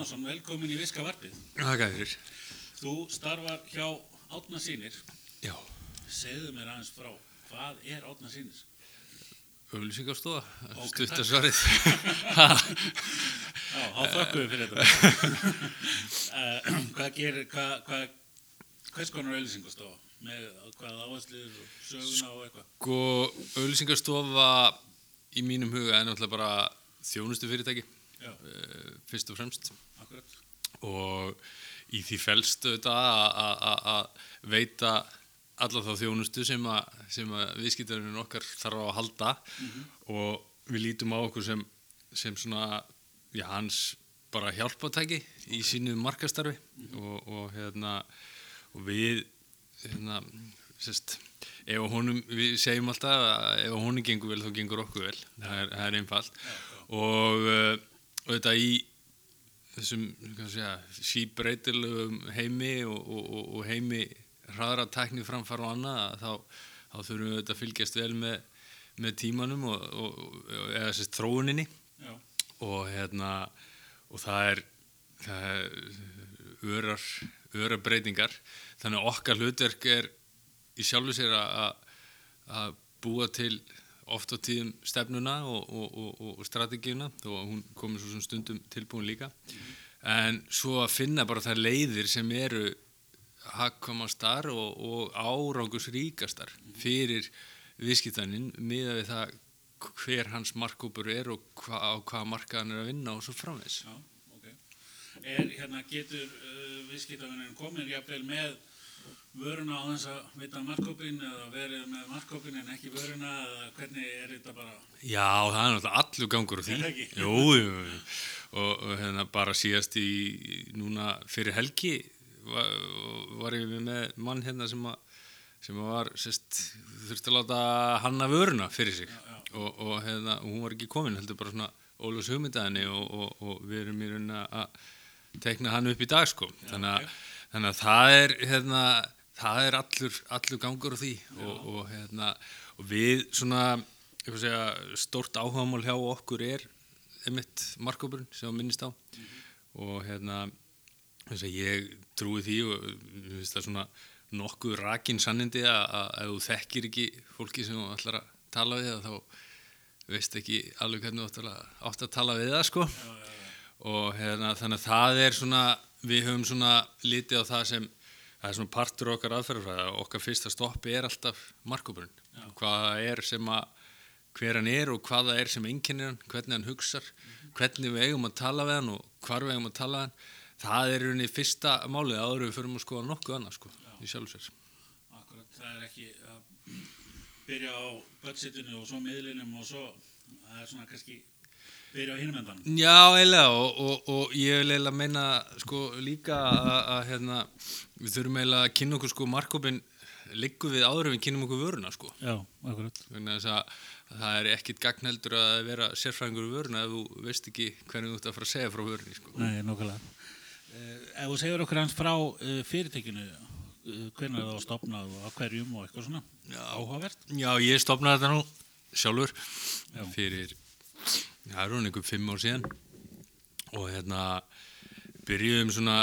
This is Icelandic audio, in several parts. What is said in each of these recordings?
Átnason, velkomin í Viska Varpið. Þakka fyrir. Þú starfar hjá Átna Sýnir. Já, Segðu mér aðeins frá, hvað er Átna Sýnir? auðlýsingarstofa, Ok, stuttasvarið. Já, þá þökkum við fyrir þetta. uh, hvað gerir, hvað, hvað, hvers konar auðlýsingastofa? Með hvað áherslur og söguna og eitthvað? Sko, auðlýsingarstofa í mínum huga er náttúrulega bara þjónustu fyrirtæki, Já, fyrst og fremst. akkurat. Og í því felst auðvitað að- veita alla þá þjónustu sem að, að viðskiptarinn okkar þarf á að halda. Og við lítum á okkur sem, sem svona, já, hans bara hjálpatæki í sínu markastarfi og, og hérna og við hérna, sérst, ef honum, við segjum alltaf að ef honum gengur vel þá gengur okkur vel, það er, það er einfalt. Og, uh, og þetta í þessum segja, síbreytilegum heimi og, og, og, heimi hraðra tækni framfara og annað þá, þá þurfum við auðvitað að fylgjast vel með, með tímanum og, og, eða sérst þróuninni. Og hérna og það er, það er örar, örar breytingar. Þannig að okkar hlutverk er í sjálfu sér að búa til oft á tíðum stefnuna og, og, og, og strategíuna þó að hún komið svo stundum tilbúin líka en svo að finna bara þær leiðir sem eru hagkomastar og, árangusríkastar fyrir viðskiptaninn miða við það hver hans markkópur er og hva, á hvaða marka hann er að vinna og svo framvegs. já, ok. Er, hérna, getur uh, viðskiptavinninn komin jafnvel með vöruna á þess að vita markkópin eða verið með markkópin en ekki vöruna eða hvernig er þetta bara Já, það er náttúrulega allur gangur á því. Er ekki? Jú. Og, og hérna bara síðast í núna fyrir helgi var, var ég með mann hérna sem að sem var, sérst, þurfti að láta hanna vöruna fyrir sig og, og, hérna, hún var ekki komin, heldur bara svona Ólfs hugmyndaðinni og, og, og við erum í rauninni að tekna hann upp í dag sko. þannig, að, þannig að það er hérna, það er allur, allur gangur á því og, og, hérna, og við svona segja, stórt áhugamál hjá okkur er einmitt markkópurinn sem minnist á. Og hérna þess að ég trúi því og finnst það svona nokkuð rakin sannindi að, ef þú þekkir ekki fólki sem þú ætlar að tala við þá veist ekki alveg hvernig þú ætlar að að tala við það sko. Og hérna þannig að það er svona við höfum svona litið á það sem það er svona partur okkar aðferðarfræða okkar fyrsta stoppi er alltaf markkópurinn hvaða er sem að hver hann er og hvaða er sem einkennir hann hvernig hann hugsar, hvernig við eigum að tala við hann og hvar við eigum að tala við hann. Það er rauninni fyrsta málið áður við förum að skoða nokkuð annað sko í sjálfsveits Akkurat, það er ekki að byrja á budgetinu og svo miðlinum og svo, það er svona kannski byrja á hinum endan. Já, eiginlega og, og, og ég vil eiginlega meina sko líka að, að hérna, við þurfum eiginlega að kynna okkur sko markkópin liggur við áður en við kynum okkur vöruna sko Já, akkurat. það er ekkit gagnheldur að vera sérfræðingur í vöruna ef þú veist ekki hvernig þú ert að fara að segja frá vörunni sko. Nei, nokkulega. Uh, ef þú segir okkur hans frá uh, fyrirtekinu, uh, hvernig það var stopnað og á hverjum og eitthvað svona, Já. áhugavert. Já, ég stopnaði þetta nú sjálfur Já. fyrir, það er hún einhver fimm ár síðan. Og hérna byrjuðum svona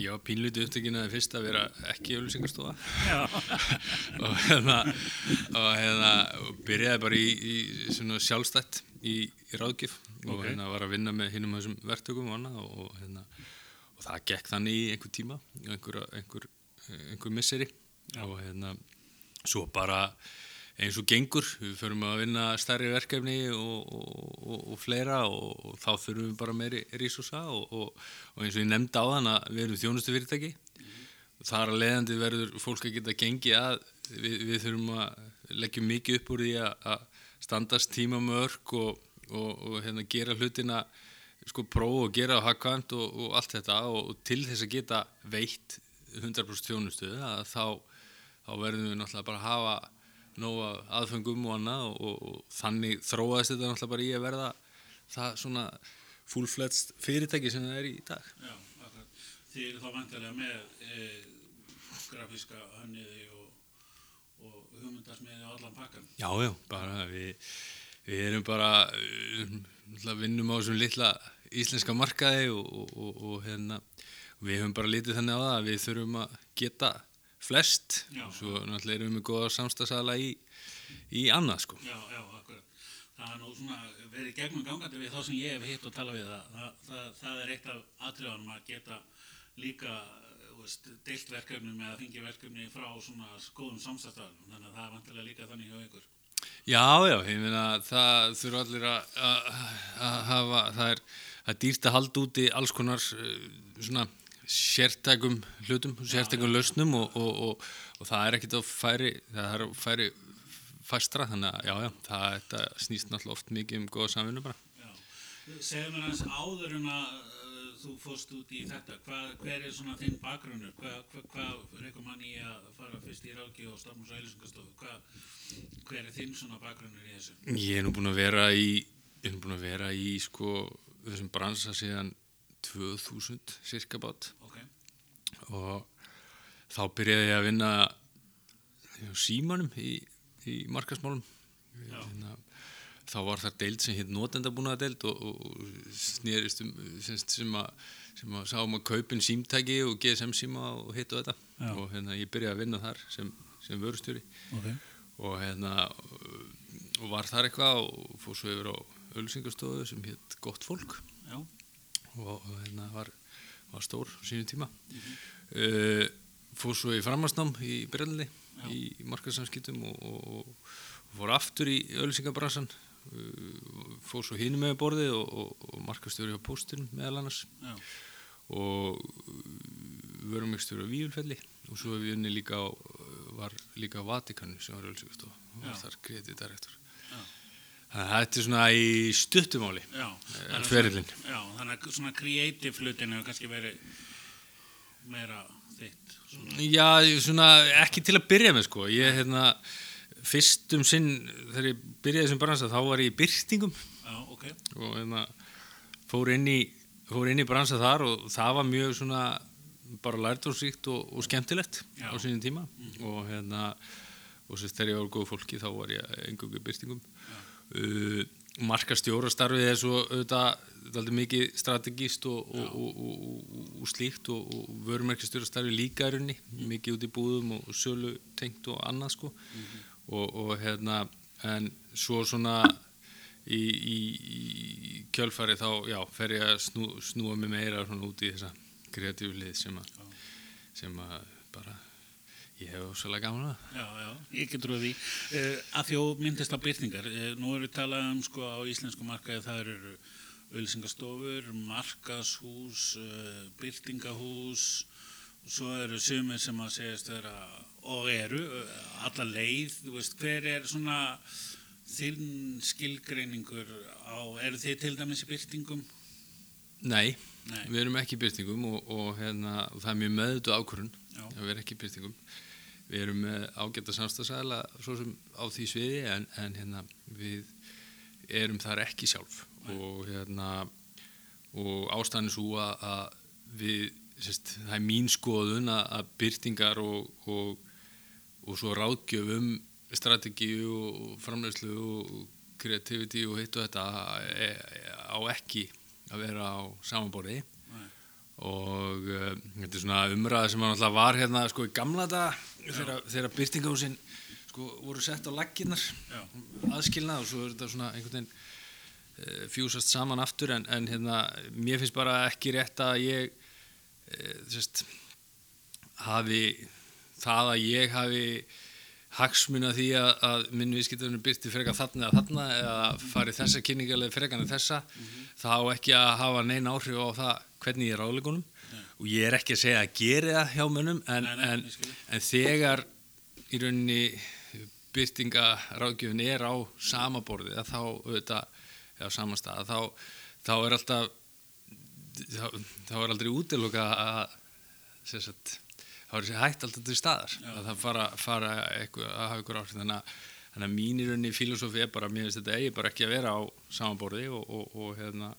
ég var pínluti upptökin að það fyrst að vera ekki auðlýsingarstofa Já. og hérna og hérna og byrjaði bara í, í svona sjálfstætt í, í ráðgjöf. Og Ok. hérna var að vinna með hinnum þessum verktökum og annað og, og hérna og það gekk þannig í einhver tíma einhver, einhver, einhver misseri. Og hérna svo bara eins og gengur, við förum að vinna stærri verkefni og, og, og, og fleira og, þá þurfum við bara meiri rísosa og, eins og ég nefndi á þann að við erum þjónustu fyrirtæki þar að leiðandi verður fólk að geta gengi að við, við þurfum að leggja mikið upp úr því að, standast tíma með örk og, hérna, gera hlutina sko prófa og gera á hagkvæmt og, allt þetta og, til þess að geta veitt 100% þjónustu þá, þá verðum við náttúrulega bara að hafa nóga aðfengum og annað og, og, þannig þróaðist þetta náttúrulega bara í að verða það svona full-fledged fyrirtæki sem það er í dag. Já, akkurat. Þið eru þá vantilega með e, grafíska hönniði og, og hugmyndasmiði á allan pakkan. Já, já, bara við, við erum bara, náttúrulega vinnum á þessum litla íslenska markaði og, og, og, og hérna, við höfum bara litið þannig á það að við þurfum að geta flest Já. og svo náttúrulega erum við góða samstagsala í, í annað sko. Já, já, akkurat. Það er nú svona verið gegnum gangandi við þá sem ég hef hitt og tala við það. Það, það, það er eitt af atriðanum að geta líka deilt verkefnum eða fengi verkefni frá svona góðum samstæðstafnum. Þannig að það er vantilega líka þannig hjá ykkur. Já, já, ég meina það þurfa allir að, að, að hafa, það er, að halda úti alls konar uh, svona sértækum hlutum, sértækum lausnum og, og, og, og það er ekkit að færi, það er að færi fastra, þannig að já, já, það þetta snýst náttúrulega oft mikið um góða samvinnu bara. Segðu mér hans áður en að uh, þú fórst út í þetta. Hva, hver er svona þinn bakgrunnur? Hvað hva, hva reykum mann í að fara fyrst í ráki og stafnus og eilisingastofu? Hva, hver er þinn svona bakgrunnur í þessu? Ég er nú búin að vera í, ég er nú búin að vera í sko þessum bransa síðan 2000 cirka bát og þá byrjaði ég að vinna símanum í, í markasmálum. Hérna, þá var það deild sem hitt notendabúnaða deild og, og, snerist um sem að sem að sáum að kaupin símtæki og GSM síma og hitt og þetta Já. og hérna ég byrjaði að vinna þar sem, sem vörustjóri ok. og hérna og var þar eitthvað og fór svo yfir á ölsingastofu sem hitt gott fólk Já, og hérna var, var stór á sínum tíma. Uh, fór svo í framhansnám í Brelli í, í markaðsamskiptum og, og, og fór aftur í ölsingabransan uh, fór svo hínum með borðið og, og, markastjóri á póstunum meðal annars. Já, og vörumikstjóri á Víulfelli og svo hef ég unni líka á, var líka á Vatikanu sem var ölsingastofa og var Já. þar kreditarektor já. Þannig að þetta er svona í stuttumáli ferillinn. svona- Já, þannig að svona creative hlutin hefur kannski verið meira þitt. Svona. Já, svona ekki til að byrja með sko ég hérna fyrst um sinn þegar ég byrjaði þessum bransa þá var ég í byrtingum Já, ok. og hérna fór inn í fór inn í bransa þar og það var mjög svona bara lærdómsríkt og, og skemmtilegt Já. á sínum tíma og hérna og sérst þegar ég var góð fólki þá var ég engungu í byrtingum uh, markastjórastarfið er svo auðvitað dálítið mikið strategíst og, og, og, og, slíkt og, og vörumerkastjórastarfið líka er unni mikið út í búðum og sölu tengt og annað sko. Og, og hérna en svo svona í, í, í kjölfari þá já, fer ég að snú, snúa mig meira út í þessa kreatífu lið sem að, sem að bara ég hef svolítið gaman að Já, já, ég get trúið því. Uh, að þjó myndist á byrtingar, uh, nú eru talað um sko á íslensku markaði það eru auðlýsingastofur, markashús, uh, byrtingahús og svo eru sumir sem að segjast vera og eru alla leið, þú veist, hver er svona þinn skilgreiningur á, eru þið til dæmis í byrtingum? Nei, Nei. við erum ekki í byrtingum og, og, hérna, og það er mjög meðutu ákvörun Já. að vera ekki í byrtingum við erum með ágæta samstagsæla svo sem á því sviði en, en hérna, við erum þar ekki sjálf og, hérna, og ástæðan er svo að, að við, sérst, það er mín skoðun að, að byrtingar og, og, og svo ráðgjöfum strategíu og framlegslu og kreativity og hitt og þetta e, á ekki að vera á samanborði Nei. Og uh, þetta er svona umræða sem náttúrulega var hérna sko í gamla dag þegar, þegar byrtingahúsin sko voru sett á laggirnar Já. aðskilnað og svo er þetta svona einhvern veginn uh, fjúsast saman aftur en, en hérna mér finnst bara ekki rétt að ég uh, sérst, hafi það að ég hafi hagsmuna því að, að minn viðskiptunum byrti freka þarna eða þarna eða fari þessa kynningarlega frekan en þessa þá á ekki að hafa neina áhrif á það hvernig ég er ráðleikunum og ég er ekki að segja að gera það hjá mönnum en, Nei, nei, en, en þegar í rauninni byrtingaráðgjöfin er á sama borði þá auðvitað eða á sama stað þá, þá er alltaf þá, þá er aldrei útiloka að sagt, þá er þessi hætt alltaf til staðar Já. að það fara, fara eitthvað, að hafa ykkur áhrif. Þannig að, þannig að mín í filosófi er bara, mér finnst þetta eigi bara ekki að vera á samanborði og, og, og, hérna,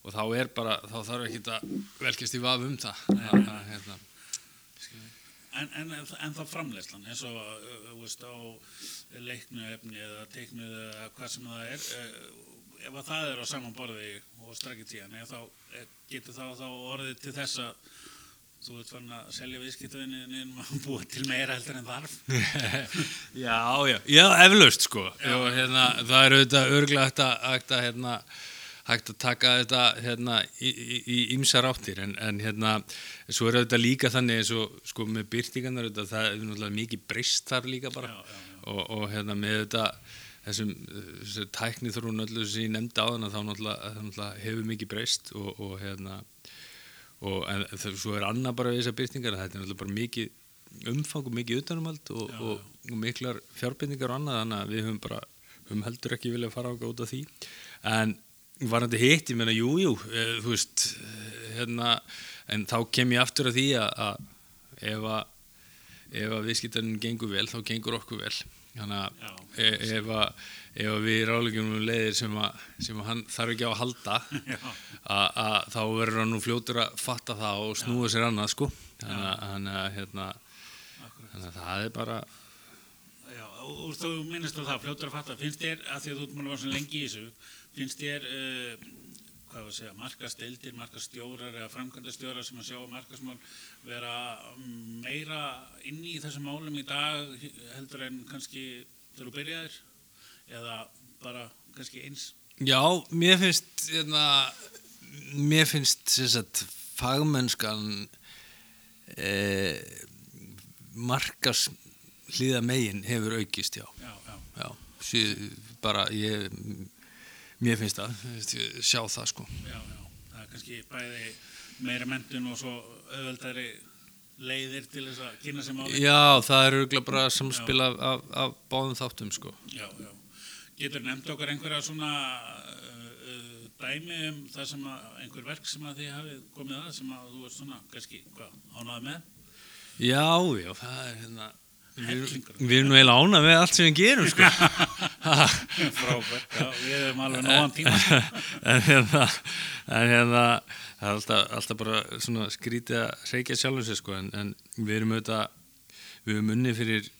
og þá er bara, þá þarf ekki að velkjast í vaf um það. Að, að, hérna, En, en, en það framleyslan eins og uh, veist, á leiknu efni eða teiknu eða hvað sem það er uh, ef að það er á saman borði og strategitíðan, eða þá eh, getur þá, þá orðið til þess að þú ert fann að selja viðskiptavinnin og búa til meira heldur en þarf. Já, já, já, eflaust sko. Já. Hérna, það er auðvitað örglega hægt að, hérna, hægt að taka þetta hérna, í ymsar áttir. En, en hérna, svo er auðvitað líka þannig eins og sko með byrtingarnar það er náttúrulega mikið breyst þar líka bara. Já, já, já. og, og hérna með þetta þessum, þessum tækni þrún öllu sem ég nefndi á þann að þá náttúrulega, náttúrulega hefur mikið breyst og, og hérna og en það, svo er annað bara við þessar byrtingar þetta er náttúrulega bara mikið umfang og mikið utanumhald og, og, og miklar fjárbindingar og annað þannig að við höfum bara höfum heldur ekki viljað fara ákvað út af því. En varandi hitt, ég meina, jú, jú e, þú veist, hérna en þá kem ég aftur að því að, að ef að ef að viðskiptarinn gengur vel, þá gengur okkur vel. Þannig að Já. e, ef að ef að við ráðlegjum um leiðir sem að, sem hann þarf ekki á að halda Já. að, þá verður hann nú fljótur að fatta það og snúa sér annað sko. Þannig að, hérna, þannig að það er bara Já, og þú minnist á það, fljótur að fatta, finnst þér, að því að þú ert múin að vera svo lengi í þessu, finnst þér, uh, hvað var að segja, markastildir, markastjórar eða framkvæmdastjórar sem að sjá markasmál vera meira inn í þessum málum í dag heldur en kannski þegar þú byrjaðir eða bara kannski eins? Já, mér finnst hérna, mér finnst sem sagt fagmennskan eh, markas hlýða megin hefur aukist, já, Já, já, já sí, bara ég mér finnst það, sjá það sko já, já, það er kannski bæði meira mentun og svo auðveldari leiðir til þess að kynna sem máli. Já, það er auðvitað bara samspil af, af, af báðum þáttum sko Já, já. Getur nefnt okkar einhverja svona uh, uh, dæmi um það sem að einhver verk sem að þið hafið komið að sem að þú er svona, kannski, hvað, ánaði með? Já, já, það er hérna Við, erum nú eiginlega ána með allt sem við gerum sko Frábært, já, við hefum alveg nógan tíma. en hérna, en hérna það er alltaf, alltaf bara svona skrítið að reykja sjálfum sér sko en, en við erum auðvitað við erum unni fyrir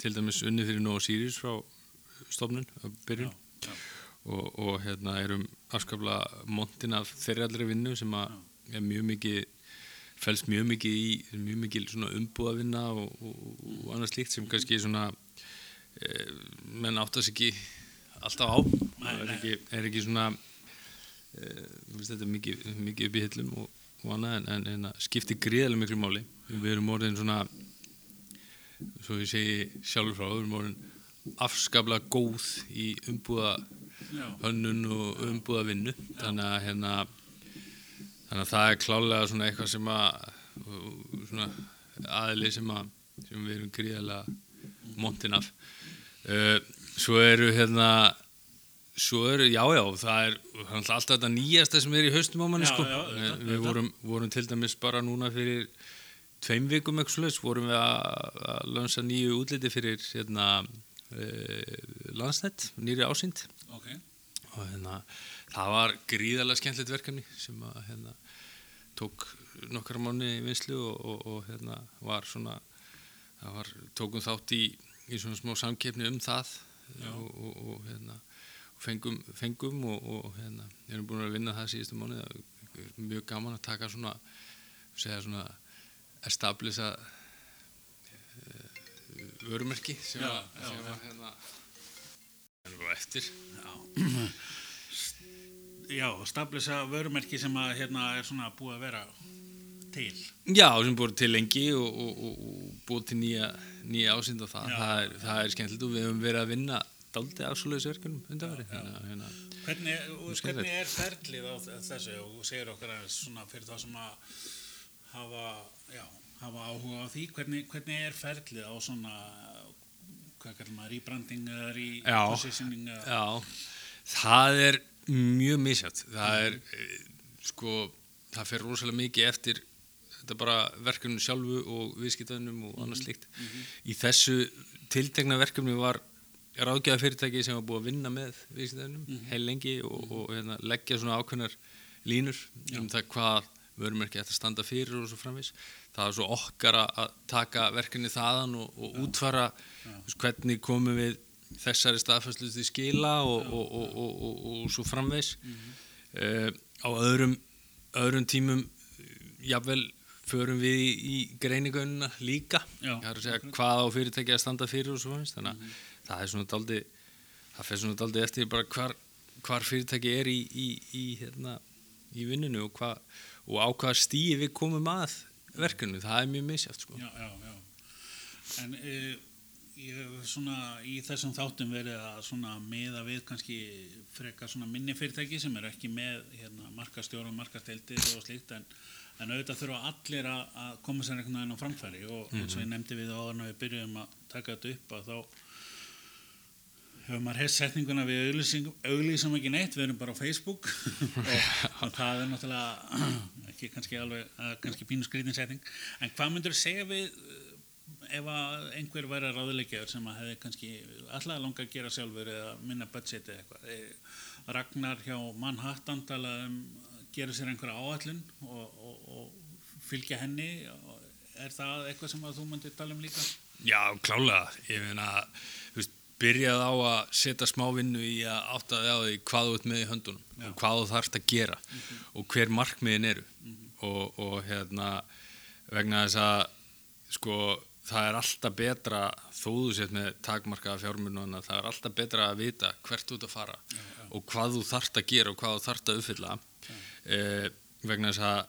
til dæmis unni fyrir Nóa Sirius frá stofnun að byrjun Já, já. og, og hérna erum afskaplega montin af þeirri allri vinnu sem að er mjög mikið fælst mjög mikið í mjög mikið umbúðavinna og, og, og annað slíkt sem kannski svona e, menn áttast ekki alltaf á. Nei, er ekki, er ekki svona e, þetta er mikið, mikið upp í hillum og, og annað en, en, en að skipti gríðarlega miklu máli. Við erum orðin svona svo ég segi sjálfur frá við erum orðin afskaplega góð í umbúða Já, hönnun og umbúða vinnu þannig að hérna þannig að það er klálega svona eitthvað sem að svona aðli sem að sem við erum gríðarlega montin af uh, svo eru hérna svo eru, já já, það er alltaf þetta nýjasta sem er í haustum á manni Já, sko, já, við, auðvitað, við auðvitað. vorum, vorum til dæmis bara núna fyrir tveim vikum ekki slags, vorum við að, að lansa nýju útliti fyrir hérna uh, landsnett, nýri ásýnd ok. Og hérna, það var gríðarlega skemmtilegt verkefni sem að hérna, tók nokkra mánu í vinslu og, og, og hérna, var svona það var, tókum þátt í, í svona smá samkeppni um það. Og, og, og hérna fengum, fengum og, og hérna erum búin að vinna það síðustu mánu mjög gaman að taka svona segja svona establisa uh, vörumerki sem Já, að, sem já. að hérna erum bara eftir Já. Já, stablisa vörumerki sem að hérna er svona búið að vera til. Já, sem búið til lengi og, og, og, og búið til nýja, nýja ásýnd og það, það, er, það er skemmtilegt og við höfum verið að vinna daldi afsvöluðisverkunum undanveri Já, já. hérna, hérna. Hvernig, hvernig er ferlið á þessu og segir okkar að svona fyrir það sem að hafa, já, hafa áhuga á því, hvernig, hvernig er ferlið á svona, hvað kallar maður, rebranding eða Já. repositioning eða, Já, það er mjög misjátt það er, eh, sko það fer rosalega mikið eftir þetta bara verkefnum sjálfu og viðskiptaðunum og annars slíkt. í þessu tiltekna verkefni var ráðgjaða fyrirtæki sem var búið að vinna með viðskiptaðunum heil lengi og, og hérna, leggja svona ákveðnar línur um það hvað vörumerki ætti að standa fyrir og svo framvis það er svo okkar að- taka verkefni þaðan og, og útfara veist, hvernig komum við þessari staðfæslu til skila og, og, og, og, og, og svo framvegs uh, á öðrum öðrum tímum jafnvel förum við í, í greiningununa líka. Já, segja hvað á fyrirtæki að standa fyrir og svo fannst þannig að það er svona daldi það fer svona daldi eftir bara hvar, hvar fyrirtæki er í, í, í, hérna, í vinnunu og, hva, og á hvaða stíi við komum að verkefnu, það er mjög misjátt sko. Já, já, já. En uh, ég hef svona í þessum þáttum verið að svona miða við kannski frekar svona minni fyrirtæki sem eru ekki með hérna, markastjóra og markasteldir og slíkt en, en auðvitað þurfa allir að, koma sér einhvern veginn á framfæri og eins og ég nefndi við áður en við byrjuðum að taka þetta upp að þá hefur maður heilt setninguna við auglýsum ekki neitt, við erum bara á Facebook. Og, og það er náttúrulega ekki kannski alveg, uh, kannski pínu skrítin setning, en hvað myndur segja við uh, ef að einhver væri ráðuleikjaður sem að hefði kannski alltaf langa að gera sjálfur eða minna budgeti eða eitthvað? Eh, Ragnar hjá Manhattan talaði um að gera sér einhverja áallun og, og, og fylgja henni. Er það eitthvað sem að þú myndir tala um líka? Já, klálega, ég meina þú veist, byrjað á að setja smá vinnu í að átta þig á því hvað þú ert með í höndunum Já. og hvað þú þarfst að gera og hver markmiðin eru. Og, og hérna vegna þess að sko það er alltaf betra þó þú sett með takmarkaða fjármununa það er alltaf betra að vita hvert þú ert að fara og hvað þú þarft að gera og hvað þú þarft að uppfylla. Eh, vegna þess að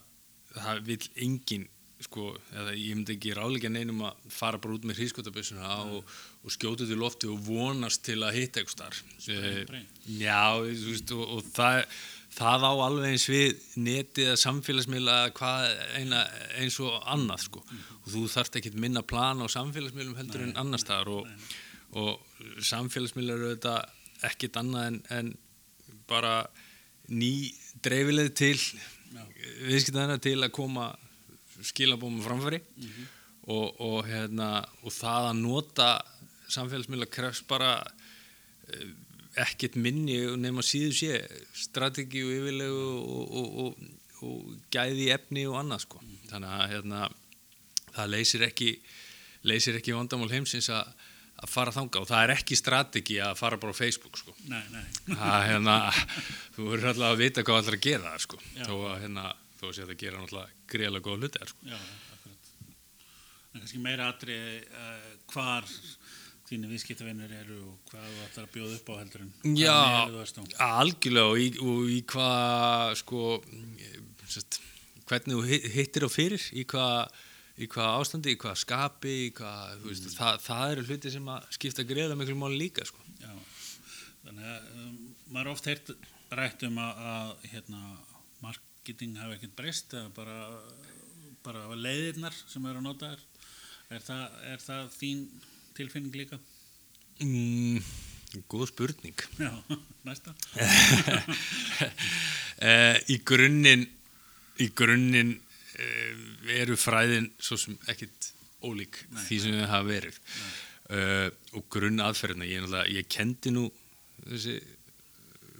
það vil engin sko, eða ég myndi ekki ráðleika neinum að fara bara út með hrískotabissuna og, og skjóta út í lofti og vonast til að hitta eitthvað starf Spreng, Já, þú veist, og, og það, það á alveg eins við netið að samfélagsmiðla eina, eins og annað sko. og þú þarft ekki minna plan á samfélagsmiðlum heldur en annar staðar og, og samfélagsmiðlar eru þetta ekkit annað en, en bara ný dreifileg til viðskiptaðina til að koma skilabóma framfæri og, og, hérna, og það að nota samfélagsmiðla krefst bara eh, ekkert minni nema síðu sé strategi og yfirlegu og, og, og, og gæði efni og annað sko. þannig að hérna, það leysir ekki leysir ekki vandamál heimsins að að fara þanga og það er ekki strategi að fara bara á Facebook sko. Nei, nei. það, hérna, þú verður alltaf að vita hvað allir að gera það sko. Þó að hérna, þó að sé að gera náttúrulega greiðlega góða hluti þar, sko. Já, akkurat. En kannski meira atri uh, hvar þínu viðskiptavinnir eru og hvað þú ætlar að bjóða upp á heldur en hvaða Já, algjörlega og í, og í hvað sko sest, hvernig þú hi- hittir á fyrir í hvað í hvað ástandi, í hvað skapi í hvað, þú veist, það, það eru hluti sem að skipta greiða miklu máli líka sko. Já, þannig að um, maður er oft heyrt rætt um að, að hérna, marketing hafi ekkert breyst eða bara, bara leiðirnar sem eru að nota. Er það, er það þín tilfinning líka? mm, Góð spurning Já, næsta. Eh, Í grunninn í grunninn uh, eru fræðin svo sem ekkit ólík Nei, því sem þau hafa verið uh, og grunn aðferðina ég, ég kendi nú þessi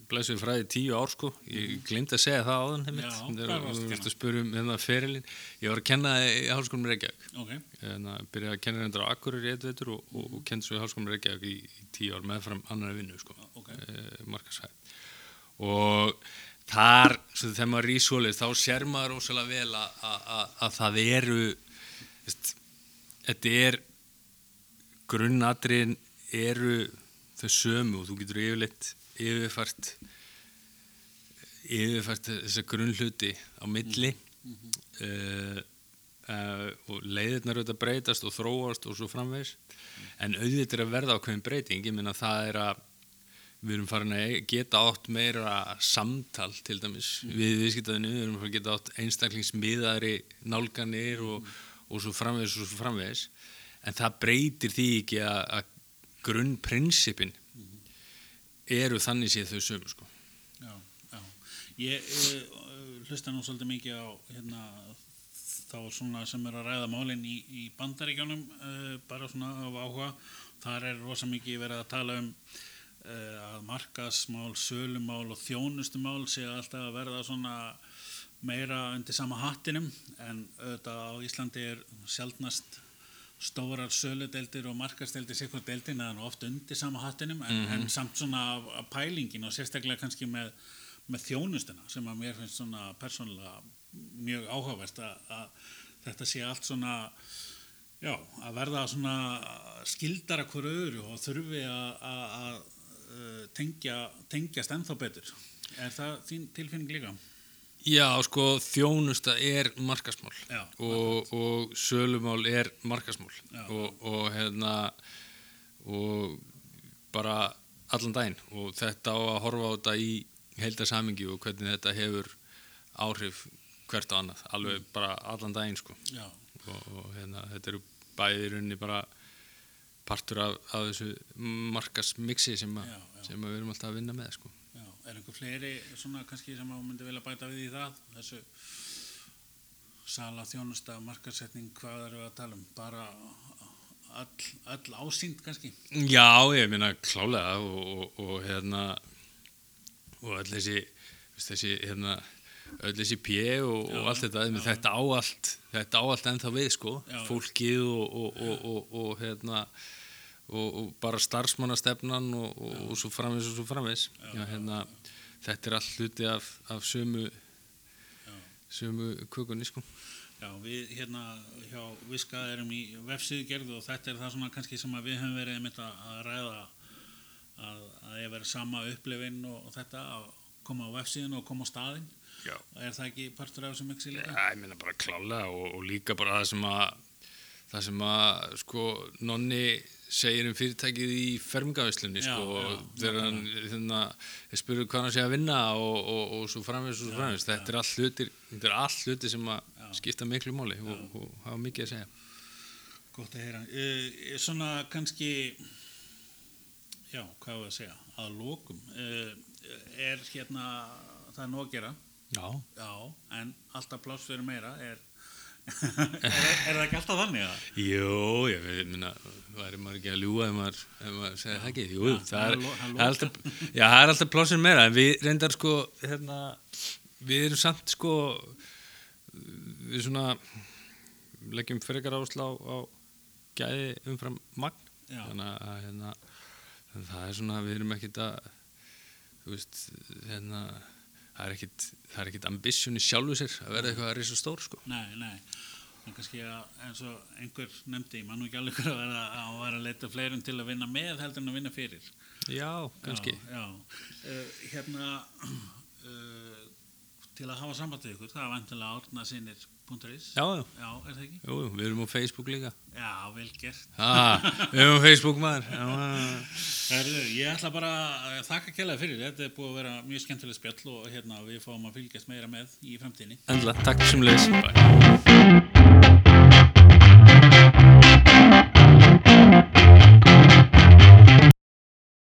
blæsum fræði tíu ár sko. Ég glemdi að segja það Mhm. Varstu að þú veist að spura um hérna ferilinn. Ég var að kenna í Hálskólum Reykjavík. Ok, en að byrja að kenna reyndar á Akkurir í eitt veitur og, og, og kennt svo í Hálskólum Reykjavík í, í tíu ár meðfram annari vinnu sko. Ok. eh, markasæð og þar, svo þegar maður er í svoleið þá sér maður rosalega vel að það eru veist, þetta er grunnatriðin eru þau sömu og þú getur yfirleitt yfirfært yfirfært þessa grunnhluti á milli. Uh, uh, og leiðirnar auðvitað breytast og þróast og svo framvegs en auðvitað er að verða ákveðin breyting. Ég minna það er að við erum farin að geta átt meira samtal til dæmis við viðskiptaðinu, við erum farin að geta átt einstaklingsmiðari nálganir og, og svo framvegis og svo framvegis. En það breytir því ekki að, að grunnprinsipin eru þannig séð þau sömu sko. Já, já. Ég uh, hlusta nú svolítið mikið á hérna, þá svona sem er að ræða málinn í, í bandaríkjónum uh, bara svona af áhuga. Þar er rosa mikið verið að tala um uh, að markasmál, sölumál og þjónustumál sé alltaf að verða svona meira undir sama hattinum en auðvitað á Íslandi er sjaldnast stórar söludeldir og markasteldir sikkur deldin eða nú oft undir sama hattinum en, Mhm. en samt svona pælingin og sérstaklega kannski með, með þjónustuna sem að mér finnst svona persónulega mjög áhugavert að, að þetta sé allt svona já, að verða svona skildara hverju öðru og þurfi að- að að, uh, tengja, tengjast ennþá betur er það þín tilfinning líka? Já, sko, þjónusta er markasmál Já, og, og sölumál er markasmál og, og hérna og bara allan daginn. Og þetta á að horfa á þetta í heildarsamingi og hvernig þetta hefur áhrif hvert á annað alveg bara allan daginn sko. Og, og hérna, þetta eru bæði í rauninni bara partur af, af þessu markasmixi sem, a, Já, já. sem við erum alltaf að vinna með sko. Er einhver fleiri svona kannski sem að myndi vilja bæta við í það þessu sala, þjónusta, markasetning hvað eru að tala um? Bara all, all ásýnd kannski? Já, ég minna klálega og, og, og hérna og öll þessi þessi hérna öll þessi pjö og, og allt þetta, já. þetta á allt þetta á allt ennþá við sko Já. fólkið og, og, og, og, og hérna og, og bara starfsmannastefnan og, og, og svo framvis og svo Já, Já, hérna, þetta er allt hluti af, af sömu sömu kukunni sko. Já, við hérna hjá Viska erum í vefsíðugerð og þetta er það svona kannski sem við höfum verið einmitt að að ræða að, að ég verið sama upplifin og, þetta að koma á vefsíðun og koma á staðinn. Já. er það ekki partur af þessum líka? Já, ég meina bara klálega og, og líka bara það sem að það sem að sko nonni segir um fyrirtækið í fermingavislunni Já, sko og þegar hann þannig að spurðu hvað hann sé að vinna og, og, og svo framvegis og svo framvegis þetta er allt hlutir, allt hlutir sem að skipta miklu máli og, og hafa mikið að segja Gott að heyra. Uh, svona kannski, já, hvað var að segja, að lókum. Uh, er hérna, það er nóg að gera, Já, já, en alltaf pláss fyrir meira. Er, er, er það ekki alltaf þannig að? Jú, ég minna, væri maður ekki að ljúga ef maður, maður segir það ekki, jú, Já, það, er, það er alltaf, já, það er alltaf plásir meira, en við reyndar sko, hérna, við erum samt sko, við svona, leggjum frekar áslá á gæði umfram magn, Já, þannig að, hérna, það er svona, við erum ekkit að, þú veist, hérna, það er ekkit, það er ekkit ambisjoni sjálfu sér að verða eitthvað að reysa stór, sko. nei, nei. En kannski að eins og einhver nefndi, mann og ekki alveg að vera að að leita fleirum til að vinna með heldur en að vinna fyrir. Já, kannski. Já, já. Uh, hérna, uh, til að hafa samband við ykkur, það er vantilega árnasinir.is. Já, já. Já, er það ekki? Jú, við erum á Facebook líka. Já, vel gert. Ah, við erum á Facebook maður. Já, Herðu, ég ætla bara að þakka kjærlega fyrir. Þetta er búið að vera mjög skemmtileg spjall og hérna við fáum að fylgjast meira með í framtíðinni. Endla, takk sem leiðis.